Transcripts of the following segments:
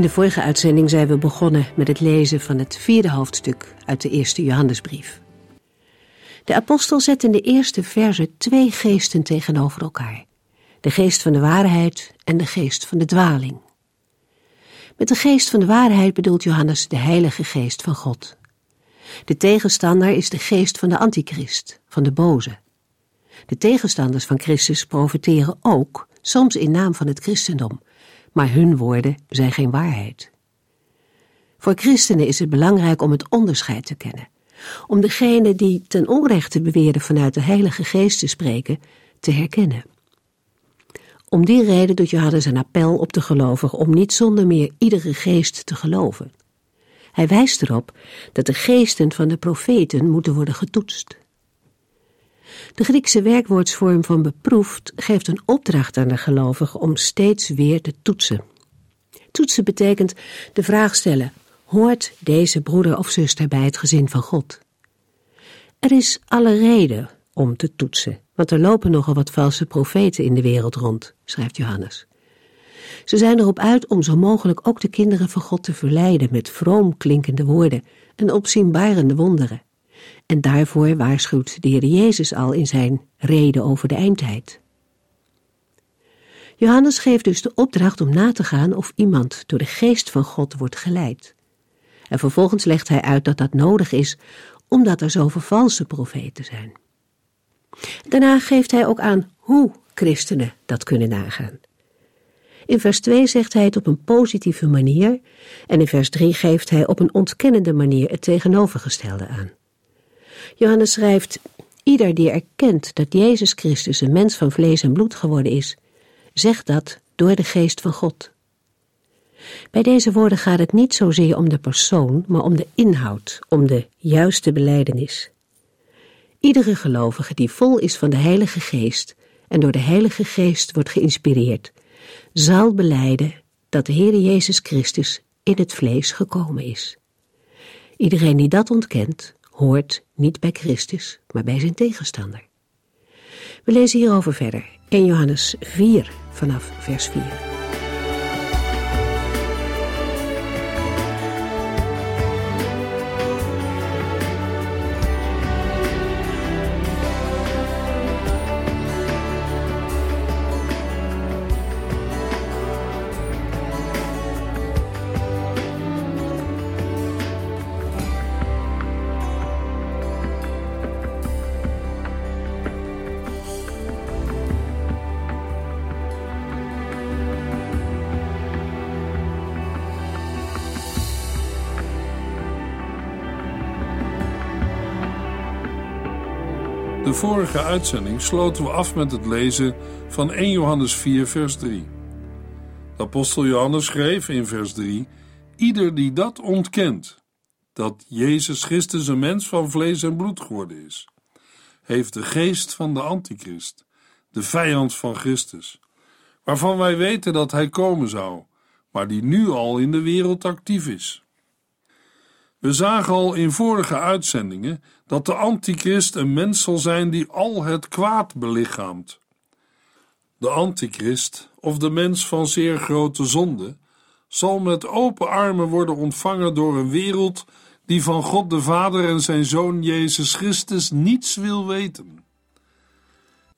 In de vorige uitzending zijn we begonnen met het lezen van het vierde hoofdstuk uit de eerste Johannesbrief. De apostel zet in de eerste verse twee geesten tegenover elkaar: de geest van de waarheid en de geest van de dwaling. Met de geest van de waarheid bedoelt Johannes de Heilige Geest van God. De tegenstander is de geest van de antichrist, van de boze. De tegenstanders van Christus profiteren ook, soms in naam van het christendom, maar hun woorden zijn geen waarheid. Voor christenen is het belangrijk om het onderscheid te kennen, om degene die ten onrechte beweerden vanuit de Heilige Geest te spreken, te herkennen. Om die reden doet Johannes een appel op de gelovigen om niet zonder meer iedere geest te geloven. Hij wijst erop dat de geesten van de profeten moeten worden getoetst. De Griekse werkwoordsvorm van beproefd geeft een opdracht aan de gelovige om steeds weer te toetsen. Toetsen betekent de vraag stellen: hoort deze broeder of zuster bij het gezin van God? Er is alle reden om te toetsen, want er lopen nogal wat valse profeten in de wereld rond, schrijft Johannes. Ze zijn erop uit om zo mogelijk ook de kinderen van God te verleiden met vroom klinkende woorden en opzienbarende wonderen. En daarvoor waarschuwt de Heer Jezus al in zijn reden over de eindtijd. Johannes geeft dus de opdracht om na te gaan of iemand door de geest van God wordt geleid. En vervolgens legt hij uit dat dat nodig is omdat er zoveel valse profeten zijn. Daarna geeft hij ook aan hoe christenen dat kunnen nagaan. In vers 2 zegt hij het op een positieve manier en in vers 3 geeft hij op een ontkennende manier het tegenovergestelde aan. Johannes schrijft, ieder die erkent dat Jezus Christus een mens van vlees en bloed geworden is, zegt dat door de geest van God. Bij deze woorden gaat het niet zozeer om de persoon, maar om de inhoud, om de juiste beleidenis. Iedere gelovige die vol is van de Heilige Geest en door de Heilige Geest wordt geïnspireerd, zal beleiden dat de Heer Jezus Christus in het vlees gekomen is. Iedereen die dat ontkent, hoort niet bij Christus, maar bij zijn tegenstander. We lezen hierover verder. 1 Johannes 4 vanaf vers 4. De vorige uitzending sloten we af met het lezen van 1 Johannes 4, vers 3. De apostel Johannes schreef in vers 3: Ieder die dat ontkent, dat Jezus Christus een mens van vlees en bloed geworden is, heeft de geest van de antichrist, de vijand van Christus, waarvan wij weten dat hij komen zou, maar die nu al in de wereld actief is. We zagen al in vorige uitzendingen dat de antichrist een mens zal zijn die al het kwaad belichaamt. De antichrist, of de mens van zeer grote zonde, zal met open armen worden ontvangen door een wereld die van God de Vader en zijn Zoon Jezus Christus niets wil weten.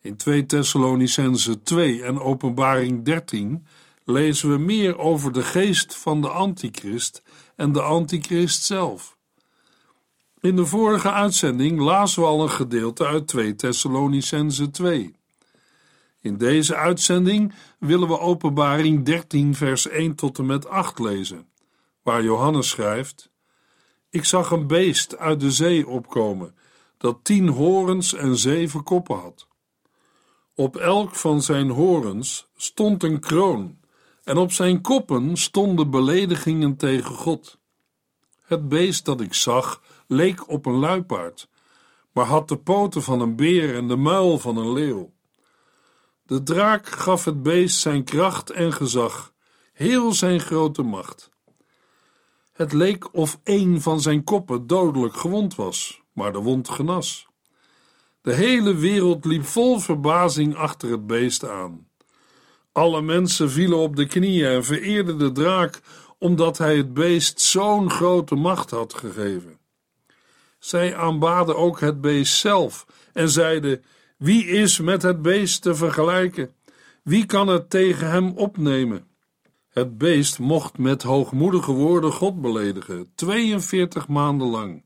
In 2 Thessalonicense 2 en Openbaring 13 lezen we meer over de geest van de antichrist en de antichrist zelf. In de vorige uitzending lazen we al een gedeelte uit 2 Thessalonicense 2. In deze uitzending willen we Openbaring 13 vers 1 tot en met 8 lezen, waar Johannes schrijft: Ik zag een beest uit de zee opkomen, dat tien horens en zeven koppen had. Op elk van zijn horens stond een kroon en op zijn koppen stonden beledigingen tegen God. Het beest dat ik zag leek op een luipaard, maar had de poten van een beer en de muil van een leeuw. De draak gaf het beest zijn kracht en gezag, heel zijn grote macht. Het leek of een van zijn koppen dodelijk gewond was, maar de wond genas. De hele wereld liep vol verbazing achter het beest aan. Alle mensen vielen op de knieën en vereerden de draak omdat hij het beest zo'n grote macht had gegeven. Zij aanbaden ook het beest zelf en zeiden: Wie is met het beest te vergelijken? Wie kan het tegen hem opnemen? Het beest mocht met hoogmoedige woorden God beledigen, 42 maanden lang.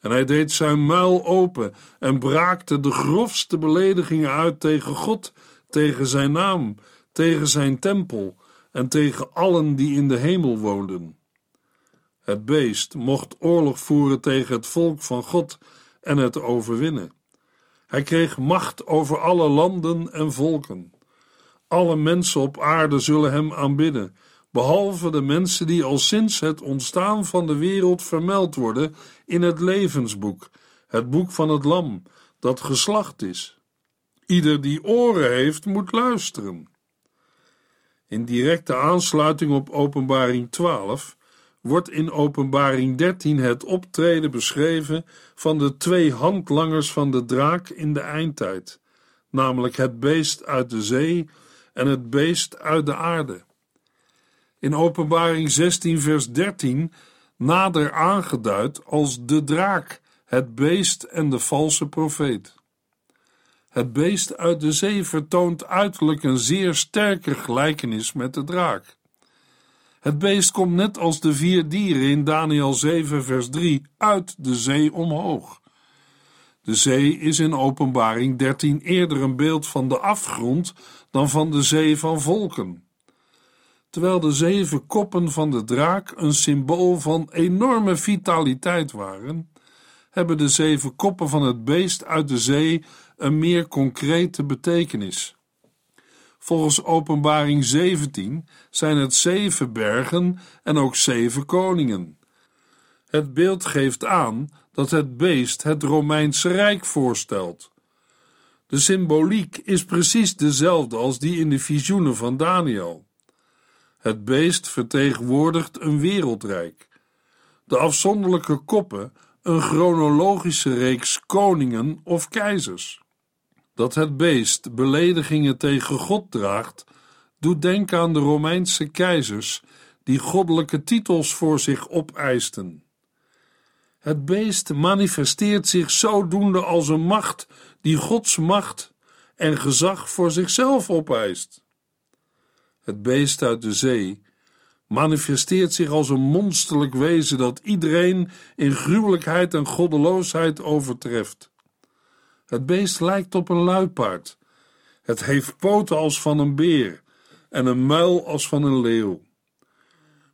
En hij deed zijn muil open en braakte de grofste beledigingen uit tegen God, tegen zijn naam, tegen zijn tempel en tegen allen die in de hemel woonden. Het beest mocht oorlog voeren tegen het volk van God en het overwinnen. Hij kreeg macht over alle landen en volken. Alle mensen op aarde zullen hem aanbidden, behalve de mensen die al sinds het ontstaan van de wereld vermeld worden in het levensboek, het boek van het Lam, dat geslacht is. Ieder die oren heeft, moet luisteren. In directe aansluiting op Openbaring 12 wordt in Openbaring 13 het optreden beschreven van de twee handlangers van de draak in de eindtijd, namelijk het beest uit de zee en het beest uit de aarde. In Openbaring 16, vers 13 nader aangeduid als de draak, het beest en de valse profeet. Het beest uit de zee vertoont uiterlijk een zeer sterke gelijkenis met de draak. Het beest komt net als de vier dieren in Daniel 7, vers 3 uit de zee omhoog. De zee is in Openbaring 13 eerder een beeld van de afgrond dan van de zee van volken. Terwijl de zeven koppen van de draak een symbool van enorme vitaliteit waren, hebben de zeven koppen van het beest uit de zee een meer concrete betekenis. Volgens Openbaring 17 zijn het zeven bergen en ook zeven koningen. Het beeld geeft aan dat het beest het Romeinse Rijk voorstelt. De symboliek is precies dezelfde als die in de visioenen van Daniel. Het beest vertegenwoordigt een wereldrijk. De afzonderlijke koppen een chronologische reeks koningen of keizers. Dat het beest beledigingen tegen God draagt, doet denken aan de Romeinse keizers die goddelijke titels voor zich opeisten. Het beest manifesteert zich zodoende als een macht die Gods macht en gezag voor zichzelf opeist. Het beest uit de zee manifesteert zich als een monsterlijk wezen dat iedereen in gruwelijkheid en goddeloosheid overtreft. Het beest lijkt op een luipaard. Het heeft poten als van een beer en een muil als van een leeuw.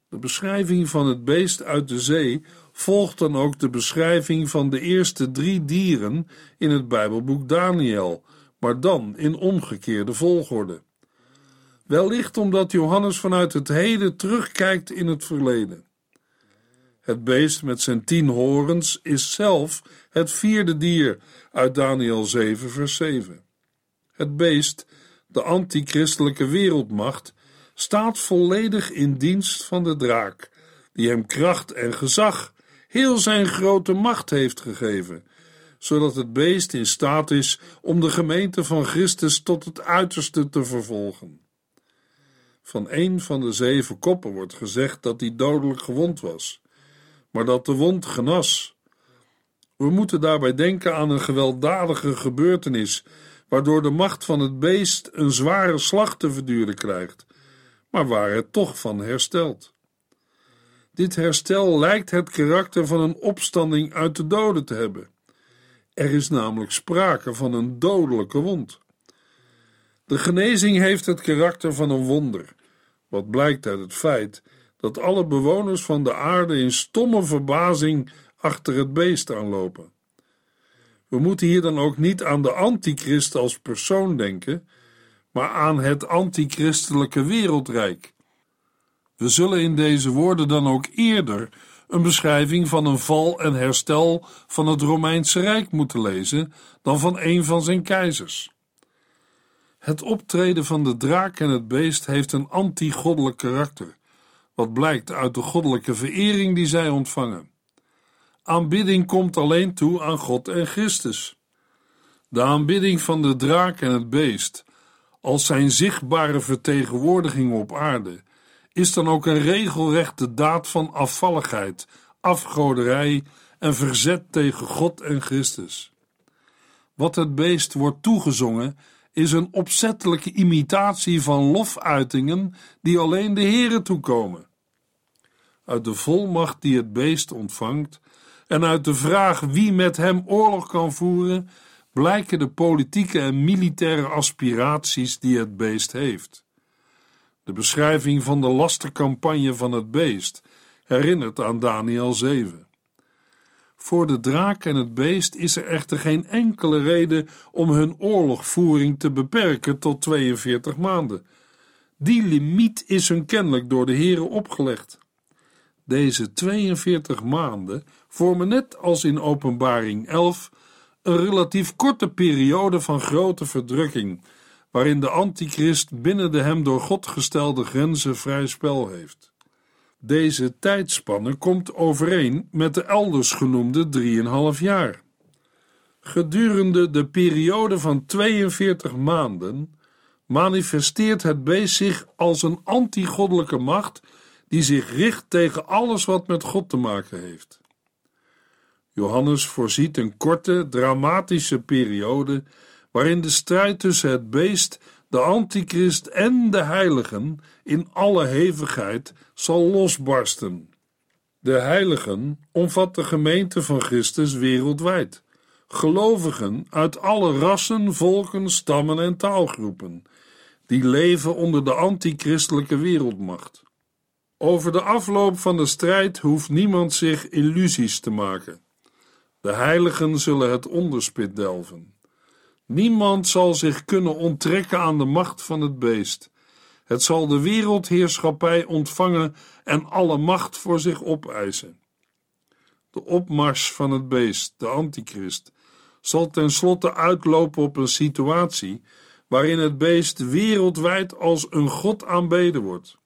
De beschrijving van het beest uit de zee volgt dan ook de beschrijving van de eerste drie dieren in het Bijbelboek Daniel, maar dan in omgekeerde volgorde. Wellicht omdat Johannes vanuit het heden terugkijkt in het verleden. Het beest met zijn tien horens is zelf het vierde dier uit Daniel 7, vers 7. Het beest, de antichristelijke wereldmacht, staat volledig in dienst van de draak, die hem kracht en gezag, heel zijn grote macht heeft gegeven, zodat het beest in staat is om de gemeente van Christus tot het uiterste te vervolgen. Van een van de zeven koppen wordt gezegd dat hij dodelijk gewond was, maar dat de wond genas. We moeten daarbij denken aan een gewelddadige gebeurtenis, waardoor de macht van het beest een zware slag te verduren krijgt, maar waar het toch van herstelt. Dit herstel lijkt het karakter van een opstanding uit de doden te hebben. Er is namelijk sprake van een dodelijke wond. De genezing heeft het karakter van een wonder, wat blijkt uit het feit dat alle bewoners van de aarde in stomme verbazing achter het beest aanlopen. We moeten hier dan ook niet aan de antichrist als persoon denken, maar aan het antichristelijke wereldrijk. We zullen in deze woorden dan ook eerder een beschrijving van een val en herstel van het Romeinse Rijk moeten lezen dan van een van zijn keizers. Het optreden van de draak en het beest heeft een anti-goddelijk karakter, wat blijkt uit de goddelijke verering die zij ontvangen. Aanbidding komt alleen toe aan God en Christus. De aanbidding van de draak en het beest, als zijn zichtbare vertegenwoordiging op aarde, is dan ook een regelrechte daad van afvalligheid, afgoderij en verzet tegen God en Christus. Wat het beest wordt toegezongen, is een opzettelijke imitatie van lofuitingen die alleen de Here toekomen. Uit de volmacht die het beest ontvangt en uit de vraag wie met hem oorlog kan voeren, blijken de politieke en militaire aspiraties die het beest heeft. De beschrijving van de lastercampagne van het beest herinnert aan Daniel 7. Voor de draak en het beest is er echter geen enkele reden om hun oorlogvoering te beperken tot 42 maanden. Die limiet is hun kennelijk door de heren opgelegd. Deze 42 maanden vormen net als in Openbaring 11 een relatief korte periode van grote verdrukking, waarin de antichrist binnen de hem door God gestelde grenzen vrij spel heeft. Deze tijdspanne komt overeen met de elders genoemde 3,5 jaar. Gedurende de periode van 42 maanden manifesteert het beest zich als een antigoddelijke macht die zich richt tegen alles wat met God te maken heeft. Johannes voorziet een korte, dramatische periode waarin de strijd tussen het beest de antichrist en de heiligen in alle hevigheid zal losbarsten. De heiligen omvat de gemeente van Christus wereldwijd, gelovigen uit alle rassen, volken, stammen en taalgroepen, die leven onder de antichristelijke wereldmacht. Over de afloop van de strijd hoeft niemand zich illusies te maken. De heiligen zullen het onderspit delven. Niemand zal zich kunnen onttrekken aan de macht van het beest. Het zal de wereldheerschappij ontvangen en alle macht voor zich opeisen. De opmars van het beest, de antichrist, zal tenslotte uitlopen op een situatie waarin het beest wereldwijd als een god aanbeden wordt.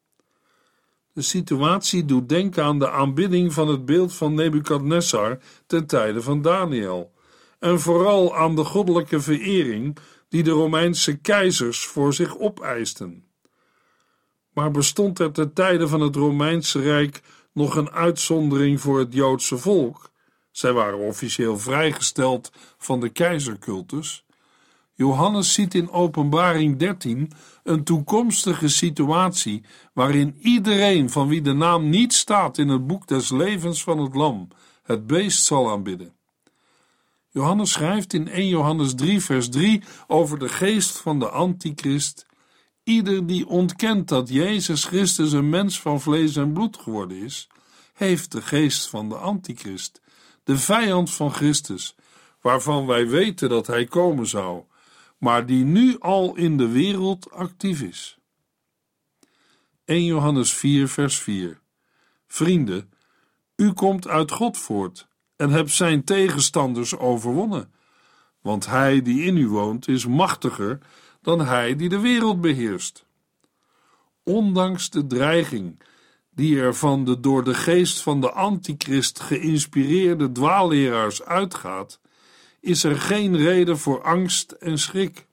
De situatie doet denken aan de aanbidding van het beeld van Nebukadnessar ten tijde van Daniel en vooral aan de goddelijke verering die de Romeinse keizers voor zich opeisten. Maar bestond er ten tijde van het Romeinse Rijk nog een uitzondering voor het Joodse volk? Zij waren officieel vrijgesteld van de keizercultus. Johannes ziet in Openbaring 13 een toekomstige situatie waarin iedereen van wie de naam niet staat in het boek des levens van het Lam het beest zal aanbidden. Johannes schrijft in 1 Johannes 3, vers 3 over de geest van de antichrist. Ieder die ontkent dat Jezus Christus een mens van vlees en bloed geworden is, heeft de geest van de antichrist, de vijand van Christus, waarvan wij weten dat hij komen zou, maar die nu al in de wereld actief is. 1 Johannes 4, vers 4 Vrienden, u komt uit God voort en hebt zijn tegenstanders overwonnen. Want hij die in u woont is machtiger dan hij die de wereld beheerst. Ondanks de dreiging die er van de door de geest van de antichrist geïnspireerde dwaalleraars uitgaat, is er geen reden voor angst en schrik.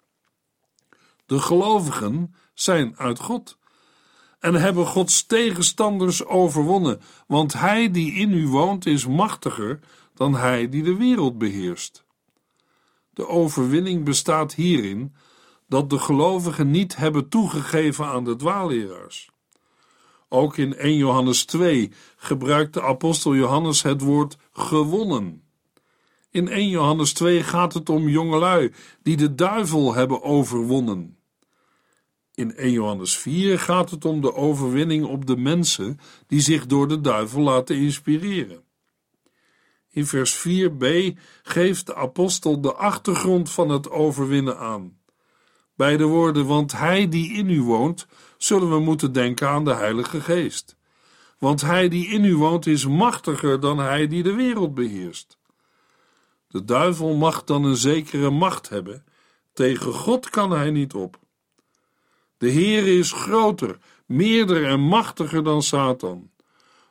De gelovigen zijn uit God en hebben Gods tegenstanders overwonnen, want Hij die in u woont is machtiger dan Hij die de wereld beheerst. De overwinning bestaat hierin dat de gelovigen niet hebben toegegeven aan de dwaalleraars. Ook in 1 Johannes 2 gebruikt de apostel Johannes het woord gewonnen. In 1 Johannes 2 gaat het om jongelui die de duivel hebben overwonnen. In 1 Johannes 4 gaat het om de overwinning op de mensen die zich door de duivel laten inspireren. In vers 4b geeft de apostel de achtergrond van het overwinnen aan. Bij de woorden, want hij die in u woont, zullen we moeten denken aan de Heilige Geest. Want hij die in u woont is machtiger dan hij die de wereld beheerst. De duivel mag dan een zekere macht hebben, tegen God kan hij niet op. De Heer is groter, meerder en machtiger dan Satan.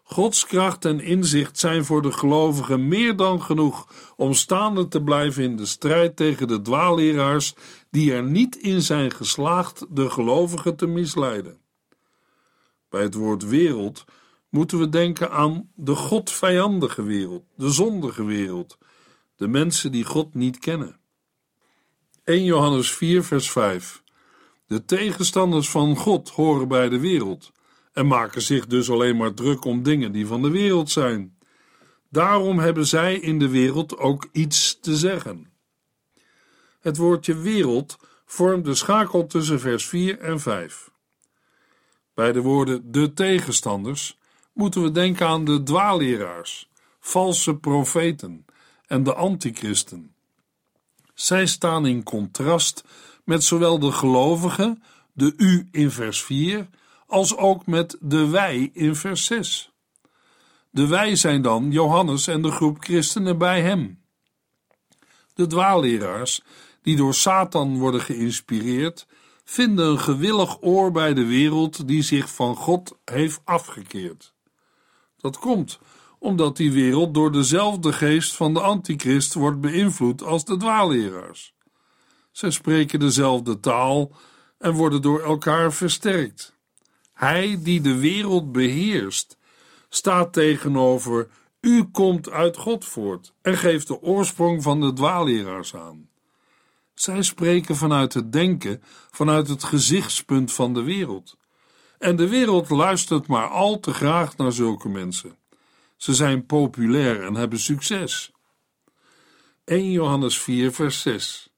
Gods kracht en inzicht zijn voor de gelovigen meer dan genoeg om staande te blijven in de strijd tegen de dwaalleraars die er niet in zijn geslaagd de gelovigen te misleiden. Bij het woord wereld moeten we denken aan de godvijandige wereld, de zondige wereld, de mensen die God niet kennen. 1 Johannes 4, vers 5. De tegenstanders van God horen bij de wereld en maken zich dus alleen maar druk om dingen die van de wereld zijn. Daarom hebben zij in de wereld ook iets te zeggen. Het woordje wereld vormt de schakel tussen vers 4 en 5. Bij de woorden de tegenstanders moeten we denken aan de dwaalleraars, valse profeten en de antichristen. Zij staan in contrast met zowel de gelovigen, de u in vers 4, als ook met de wij in vers 6. De wij zijn dan Johannes en de groep christenen bij hem. De dwaalleraars, die door Satan worden geïnspireerd, vinden een gewillig oor bij de wereld die zich van God heeft afgekeerd. Dat komt omdat die wereld door dezelfde geest van de antichrist wordt beïnvloed als de dwaalleraars. Zij spreken dezelfde taal en worden door elkaar versterkt. Hij die de wereld beheerst, staat tegenover u komt uit God voort en geeft de oorsprong van de dwaalleraars aan. Zij spreken vanuit het denken, vanuit het gezichtspunt van de wereld. En de wereld luistert maar al te graag naar zulke mensen. Ze zijn populair en hebben succes. 1 Johannes 4, vers 6.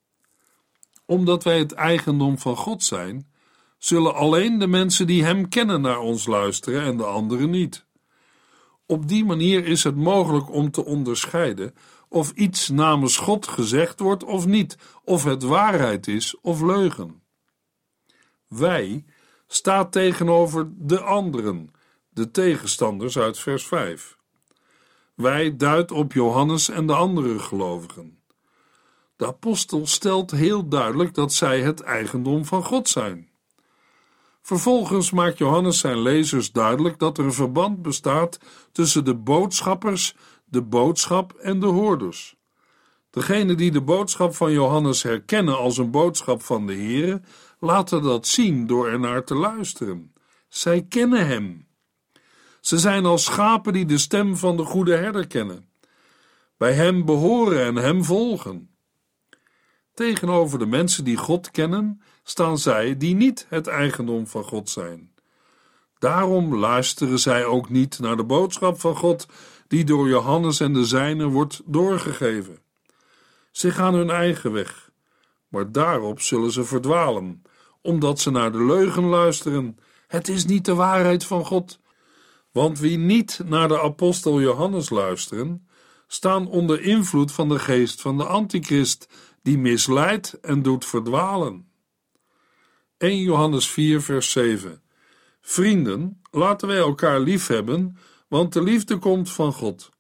Omdat wij het eigendom van God zijn, zullen alleen de mensen die Hem kennen naar ons luisteren en de anderen niet. Op die manier is het mogelijk om te onderscheiden of iets namens God gezegd wordt of niet, of het waarheid is of leugen. Wij staat tegenover de anderen, de tegenstanders uit vers 5. Wij duidt op Johannes en de andere gelovigen. De apostel stelt heel duidelijk dat zij het eigendom van God zijn. Vervolgens maakt Johannes zijn lezers duidelijk dat er een verband bestaat tussen de boodschappers, de boodschap en de hoorders. Degenen die de boodschap van Johannes herkennen als een boodschap van de Heere, laten dat zien door er naar te luisteren. Zij kennen hem. Ze zijn als schapen die de stem van de goede herder kennen. Bij hem behoren en hem volgen. Tegenover de mensen die God kennen, staan zij die niet het eigendom van God zijn. Daarom luisteren zij ook niet naar de boodschap van God die door Johannes en de zijnen wordt doorgegeven. Ze gaan hun eigen weg, maar daarop zullen ze verdwalen, omdat ze naar de leugen luisteren. Het is niet de waarheid van God. Want wie niet naar de apostel Johannes luisteren, staan onder invloed van de geest van de antichrist, die misleidt en doet verdwalen. 1 Johannes 4, vers 7. Vrienden, laten wij elkaar lief hebben, want de liefde komt van God.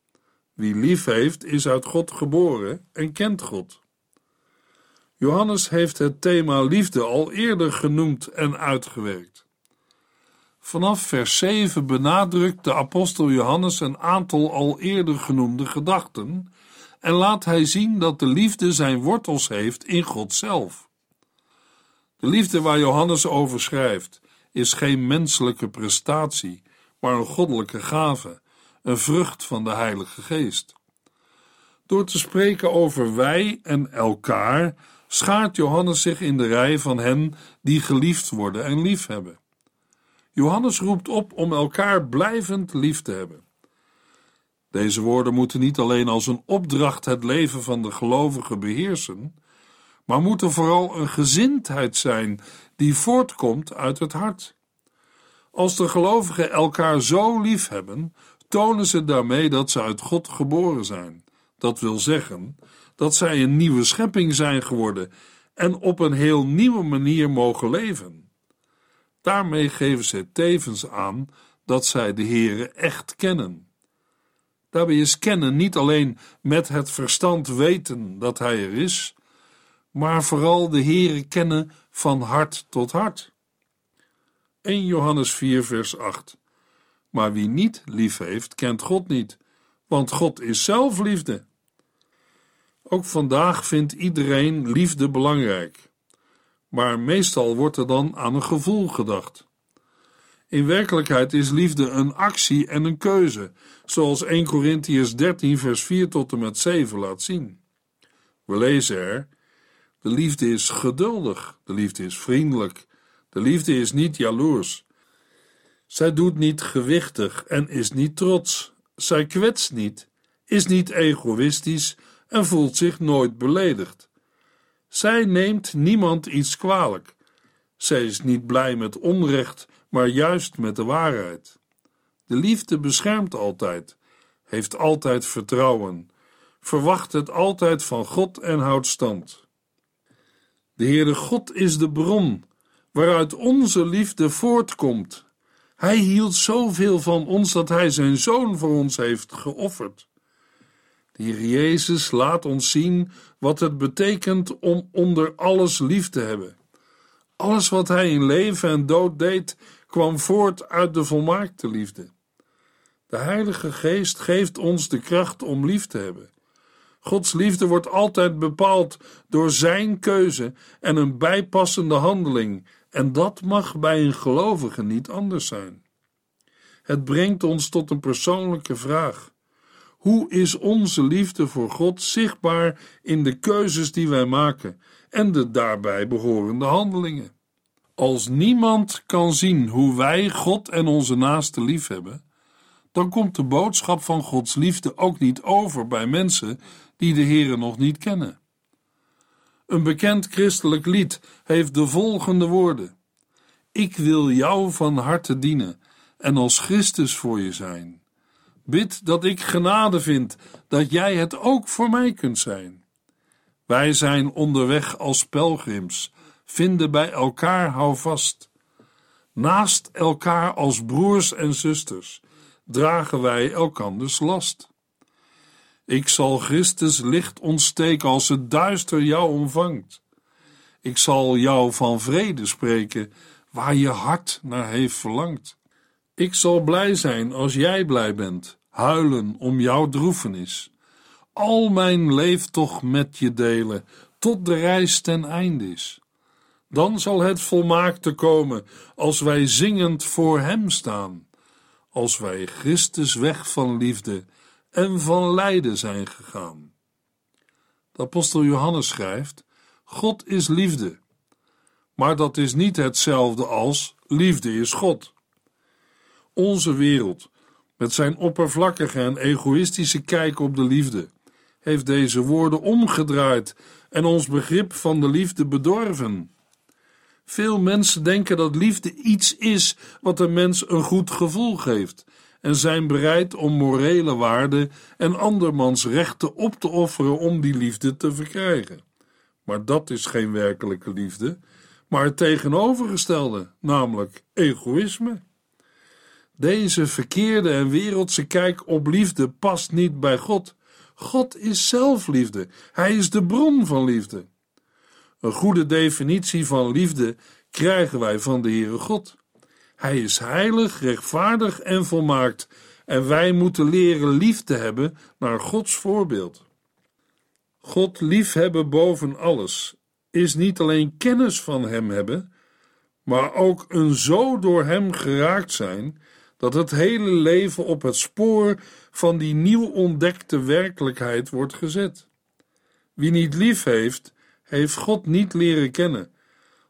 Wie lief heeft, is uit God geboren en kent God. Johannes heeft het thema liefde al eerder genoemd en uitgewerkt. Vanaf vers 7 benadrukt de apostel Johannes een aantal al eerder genoemde gedachten en laat hij zien dat de liefde zijn wortels heeft in God zelf. De liefde waar Johannes over schrijft is geen menselijke prestatie, maar een goddelijke gave, een vrucht van de Heilige Geest. Door te spreken over wij en elkaar schaart Johannes zich in de rij van hen die geliefd worden en liefhebben. Johannes roept op om elkaar blijvend lief te hebben. Deze woorden moeten niet alleen als een opdracht het leven van de gelovigen beheersen, maar moeten vooral een gezindheid zijn die voortkomt uit het hart. Als de gelovigen elkaar zo lief hebben, tonen ze daarmee dat ze uit God geboren zijn. Dat wil zeggen dat zij een nieuwe schepping zijn geworden en op een heel nieuwe manier mogen leven. Daarmee geven zij tevens aan dat zij de Heere echt kennen. Daarbij is kennen niet alleen met het verstand weten dat Hij er is, maar vooral de Heere kennen van hart tot hart. 1 Johannes 4 vers 8 Maar wie niet lief heeft, kent God niet, want God is zelf liefde. Ook vandaag vindt iedereen liefde belangrijk, maar meestal wordt er dan aan een gevoel gedacht. In werkelijkheid is liefde een actie en een keuze, zoals 1 Corinthians 13 vers 4 tot en met 7 laat zien. We lezen er: De liefde is geduldig, de liefde is vriendelijk, de liefde is niet jaloers. Zij doet niet gewichtig en is niet trots. Zij kwetst niet, is niet egoïstisch en voelt zich nooit beledigd. Zij neemt niemand iets kwalijk. Zij is niet blij met onrecht, maar juist met de waarheid. De liefde beschermt altijd, heeft altijd vertrouwen, verwacht het altijd van God en houdt stand. De Heere God is de bron waaruit onze liefde voortkomt. Hij hield zoveel van ons dat Hij zijn Zoon voor ons heeft geofferd. De Heer Jezus laat ons zien wat het betekent om onder alles lief te hebben. Alles wat Hij in leven en dood deed, kwam voort uit de volmaakte liefde. De Heilige Geest geeft ons de kracht om lief te hebben. Gods liefde wordt altijd bepaald door Zijn keuze en een bijpassende handeling, en dat mag bij een gelovige niet anders zijn. Het brengt ons tot een persoonlijke vraag. Hoe is onze liefde voor God zichtbaar in de keuzes die wij maken en de daarbij behorende handelingen? Als niemand kan zien hoe wij God en onze naaste lief hebben, dan komt de boodschap van Gods liefde ook niet over bij mensen die de Heere nog niet kennen. Een bekend christelijk lied heeft de volgende woorden: Ik wil jou van harte dienen en als Christus voor je zijn. Bid dat ik genade vind, dat jij het ook voor mij kunt zijn. Wij zijn onderweg als pelgrims, vinden bij elkaar houvast. Naast elkaar als broers en zusters dragen wij elkanders last. Ik zal Christus licht ontsteken als het duister jou omvangt. Ik zal jou van vrede spreken, waar je hart naar heeft verlangd. Ik zal blij zijn als jij blij bent, huilen om jouw droefenis. Al mijn leeftocht met je delen, tot de reis ten einde is. Dan zal het volmaakte komen als wij zingend voor Hem staan, als wij Christus weg van liefde en van lijden zijn gegaan. De apostel Johannes schrijft: God is liefde. Maar dat is niet hetzelfde als liefde is God. Onze wereld, met zijn oppervlakkige en egoïstische kijk op de liefde, heeft deze woorden omgedraaid en ons begrip van de liefde bedorven. Veel mensen denken dat liefde iets is wat een mens een goed gevoel geeft en zijn bereid om morele waarden en andermans rechten op te offeren om die liefde te verkrijgen. Maar dat is geen werkelijke liefde, maar het tegenovergestelde, namelijk egoïsme. Deze verkeerde en wereldse kijk op liefde past niet bij God. God is zelf liefde. Hij is de bron van liefde. Een goede definitie van liefde krijgen wij van de Heere God. Hij is heilig, rechtvaardig en volmaakt, en wij moeten leren lief te hebben naar Gods voorbeeld. God liefhebben boven alles is niet alleen kennis van Hem hebben, maar ook een zo door Hem geraakt zijn dat het hele leven op het spoor van die nieuw ontdekte werkelijkheid wordt gezet. Wie niet lief heeft, heeft God niet leren kennen,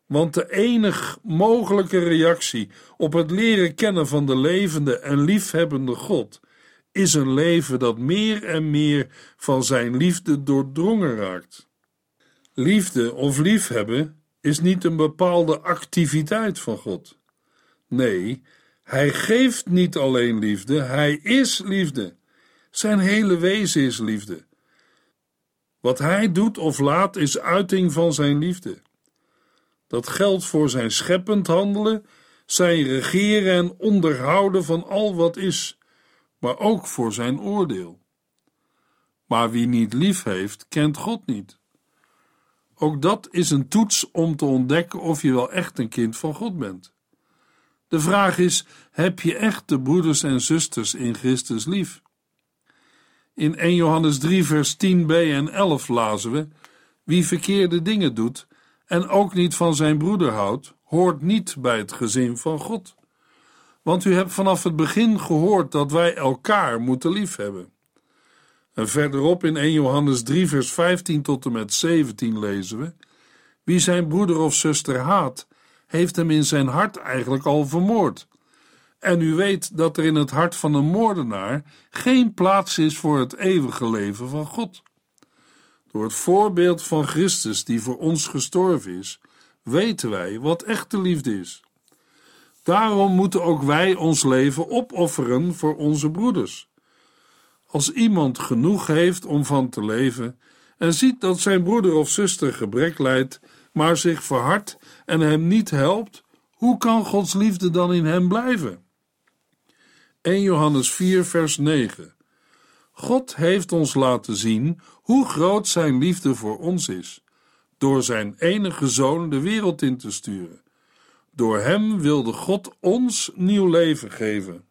want de enig mogelijke reactie op het leren kennen van de levende en liefhebbende God is een leven dat meer en meer van zijn liefde doordrongen raakt. Liefde of liefhebben is niet een bepaalde activiteit van God. Nee, hij geeft niet alleen liefde, hij is liefde. Zijn hele wezen is liefde. Wat hij doet of laat is uiting van zijn liefde. Dat geldt voor zijn scheppend handelen, zijn regeren en onderhouden van al wat is, maar ook voor zijn oordeel. Maar wie niet lief heeft, kent God niet. Ook dat is een toets om te ontdekken of je wel echt een kind van God bent. De vraag is: heb je echt de broeders en zusters in Christus lief? In 1 Johannes 3, vers 10b en 11 lazen we: Wie verkeerde dingen doet en ook niet van zijn broeder houdt, hoort niet bij het gezin van God. Want u hebt vanaf het begin gehoord dat wij elkaar moeten liefhebben. En verderop in 1 Johannes 3, vers 15 tot en met 17 lezen we: Wie zijn broeder of zuster haat, heeft hem in zijn hart eigenlijk al vermoord. En u weet dat er in het hart van een moordenaar geen plaats is voor het eeuwige leven van God. Door het voorbeeld van Christus die voor ons gestorven is, weten wij wat echte liefde is. Daarom moeten ook wij ons leven opofferen voor onze broeders. Als iemand genoeg heeft om van te leven en ziet dat zijn broeder of zuster gebrek lijdt, maar zich verhardt en hem niet helpt, hoe kan Gods liefde dan in hem blijven? 1 Johannes 4, vers 9. God heeft ons laten zien hoe groot zijn liefde voor ons is, door zijn enige zoon de wereld in te sturen. Door hem wilde God ons nieuw leven geven.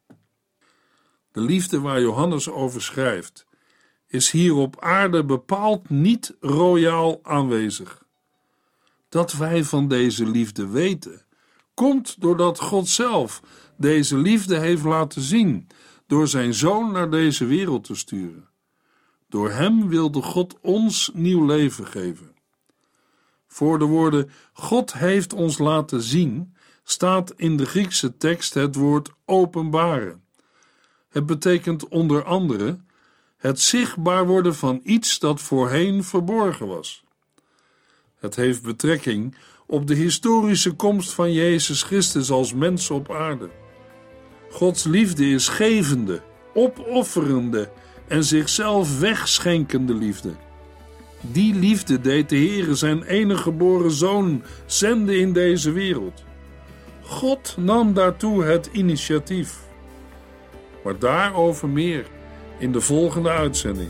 De liefde waar Johannes over schrijft, is hier op aarde bepaald niet royaal aanwezig. Dat wij van deze liefde weten, komt doordat God zelf deze liefde heeft laten zien door zijn zoon naar deze wereld te sturen. Door hem wilde God ons nieuw leven geven. Voor de woorden God heeft ons laten zien staat in de Griekse tekst het woord openbaren. Het betekent onder andere het zichtbaar worden van iets dat voorheen verborgen was. Het heeft betrekking op de historische komst van Jezus Christus als mens op aarde. Gods liefde is gevende, opofferende en zichzelf wegschenkende liefde. Die liefde deed de Heere zijn enige geboren zoon zenden in deze wereld. God nam daartoe het initiatief. Maar daarover meer in de volgende uitzending.